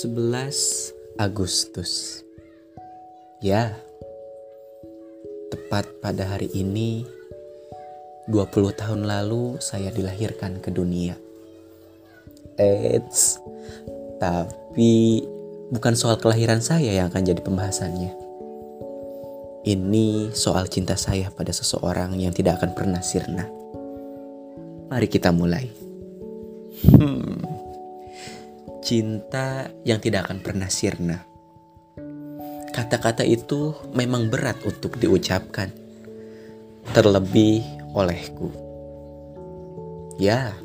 11 Agustus. Ya, tepat pada hari ini 20 tahun lalu saya dilahirkan ke dunia. Eits, tapi bukan soal kelahiran saya yang akan jadi pembahasannya. Ini soal cinta saya pada seseorang yang tidak akan pernah sirna. Mari kita mulai. Hmm cinta yang tidak akan pernah sirna. Kata-kata itu memang berat untuk diucapkan, terlebih olehku. Ya,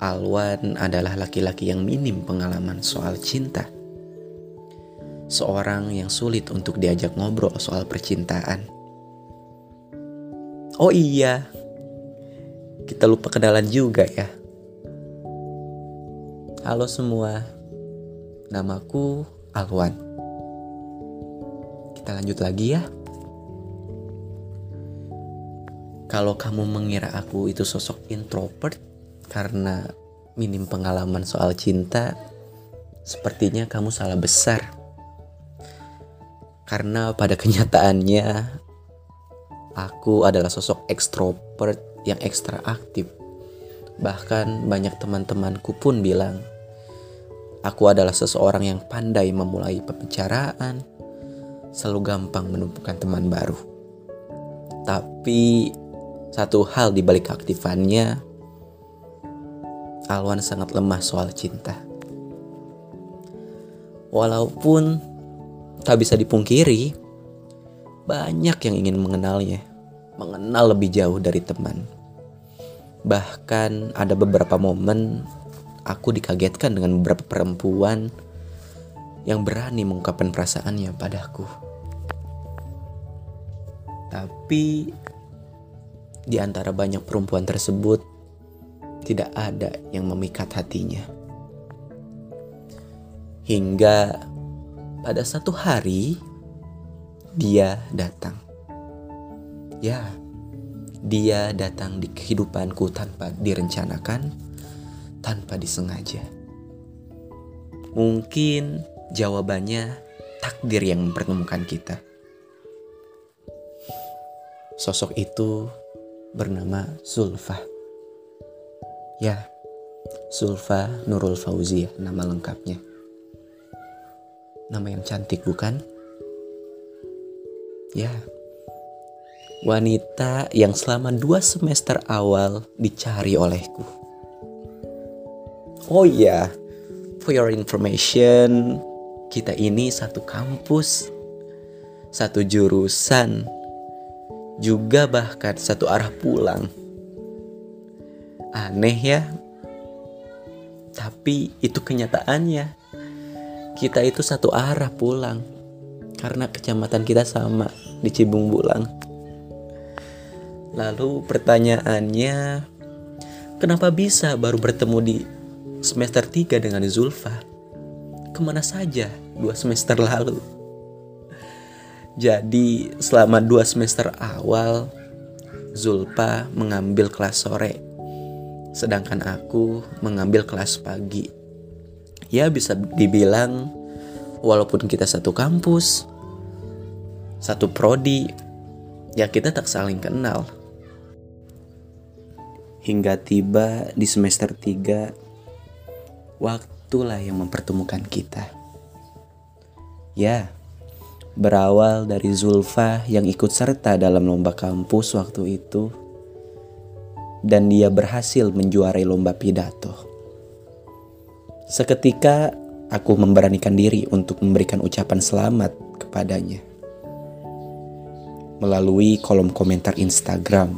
Alwan adalah laki-laki yang minim pengalaman soal cinta. Seorang yang sulit untuk diajak ngobrol soal percintaan. Oh iya, kita lupa kenalan juga ya. Halo semua, namaku Alwan. Kita lanjut lagi ya. Kalau kamu mengira aku itu sosok introvert karena minim pengalaman soal cinta, sepertinya kamu salah besar. Karena pada kenyataannya aku adalah sosok ekstrovert yang ekstra aktif. Bahkan banyak teman-temanku pun bilang Aku adalah seseorang yang pandai memulai pembicaraan, selalu gampang menumpukan teman baru. Tapi satu hal di balik keaktifannya, Alwan sangat lemah soal cinta. Walaupun tak bisa dipungkiri, banyak yang ingin mengenalnya, mengenal lebih jauh dari teman. Bahkan ada beberapa momen aku dikagetkan dengan beberapa perempuan yang berani mengungkapkan perasaannya padaku. Tapi di antara banyak perempuan tersebut tidak ada yang memikat hatinya. Hingga pada satu hari dia datang. Ya, dia datang di kehidupanku tanpa direncanakan tanpa disengaja. Mungkin jawabannya takdir yang mempertemukan kita. Sosok itu bernama Zulfa. Ya, Zulfa Nurul Fauzia nama lengkapnya. Nama yang cantik bukan? Ya, wanita yang selama dua semester awal dicari olehku Oh iya, for your information, kita ini satu kampus, satu jurusan, juga bahkan satu arah pulang. Aneh ya, tapi itu kenyataannya. Kita itu satu arah pulang karena kecamatan kita sama di Cibung Bulang. Lalu pertanyaannya, kenapa bisa baru bertemu di semester 3 dengan Zulfa. Ke mana saja dua semester lalu? Jadi selama dua semester awal Zulfa mengambil kelas sore Sedangkan aku mengambil kelas pagi Ya bisa dibilang Walaupun kita satu kampus Satu prodi Ya kita tak saling kenal Hingga tiba di semester 3 waktulah yang mempertemukan kita. Ya, berawal dari Zulfa yang ikut serta dalam lomba kampus waktu itu, dan dia berhasil menjuarai lomba pidato. Seketika aku memberanikan diri untuk memberikan ucapan selamat kepadanya melalui kolom komentar Instagram.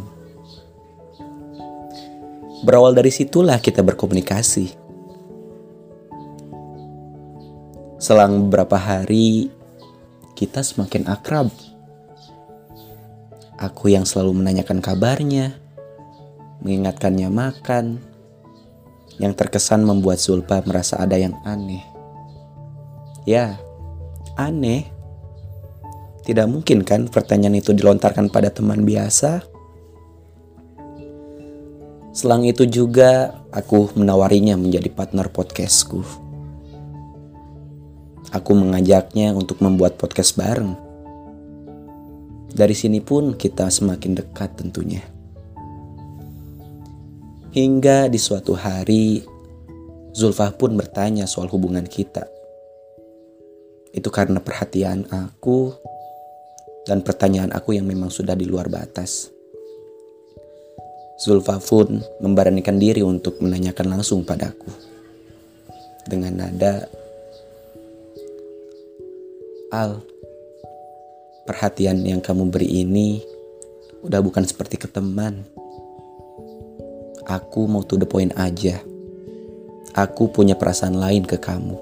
Berawal dari situlah kita berkomunikasi Selang beberapa hari, kita semakin akrab. Aku yang selalu menanyakan kabarnya, mengingatkannya makan, yang terkesan membuat Zulpa merasa ada yang aneh. Ya, aneh. Tidak mungkin kan pertanyaan itu dilontarkan pada teman biasa? Selang itu juga aku menawarinya menjadi partner podcastku. Aku mengajaknya untuk membuat podcast bareng. Dari sini pun kita semakin dekat tentunya. Hingga di suatu hari, Zulfa pun bertanya soal hubungan kita. Itu karena perhatian aku dan pertanyaan aku yang memang sudah di luar batas. Zulfa pun memberanikan diri untuk menanyakan langsung padaku. Dengan nada, Al, perhatian yang kamu beri ini udah bukan seperti ke teman. Aku mau to the point aja. Aku punya perasaan lain ke kamu.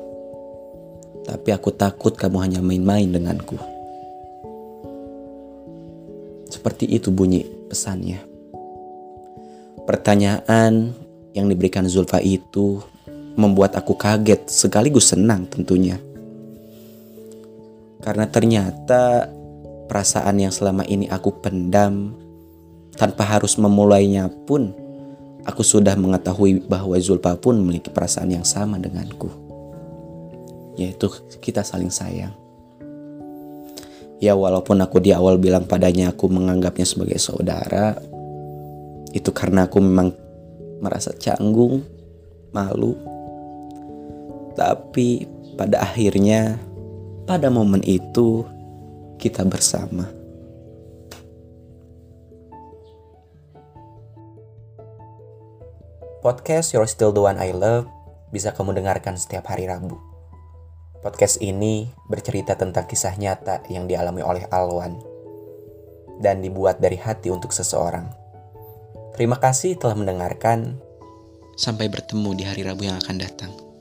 Tapi aku takut kamu hanya main-main denganku. Seperti itu bunyi pesannya. Pertanyaan yang diberikan Zulfa itu membuat aku kaget sekaligus senang tentunya. Karena ternyata perasaan yang selama ini aku pendam tanpa harus memulainya pun aku sudah mengetahui bahwa Zulfa pun memiliki perasaan yang sama denganku. Yaitu kita saling sayang. Ya walaupun aku di awal bilang padanya aku menganggapnya sebagai saudara, itu karena aku memang merasa canggung, malu. Tapi pada akhirnya, pada momen itu, kita bersama. Podcast You're Still the One I Love bisa kamu dengarkan setiap hari Rabu. Podcast ini bercerita tentang kisah nyata yang dialami oleh Alwan dan dibuat dari hati untuk seseorang. Terima kasih telah mendengarkan. Sampai bertemu di hari Rabu yang akan datang.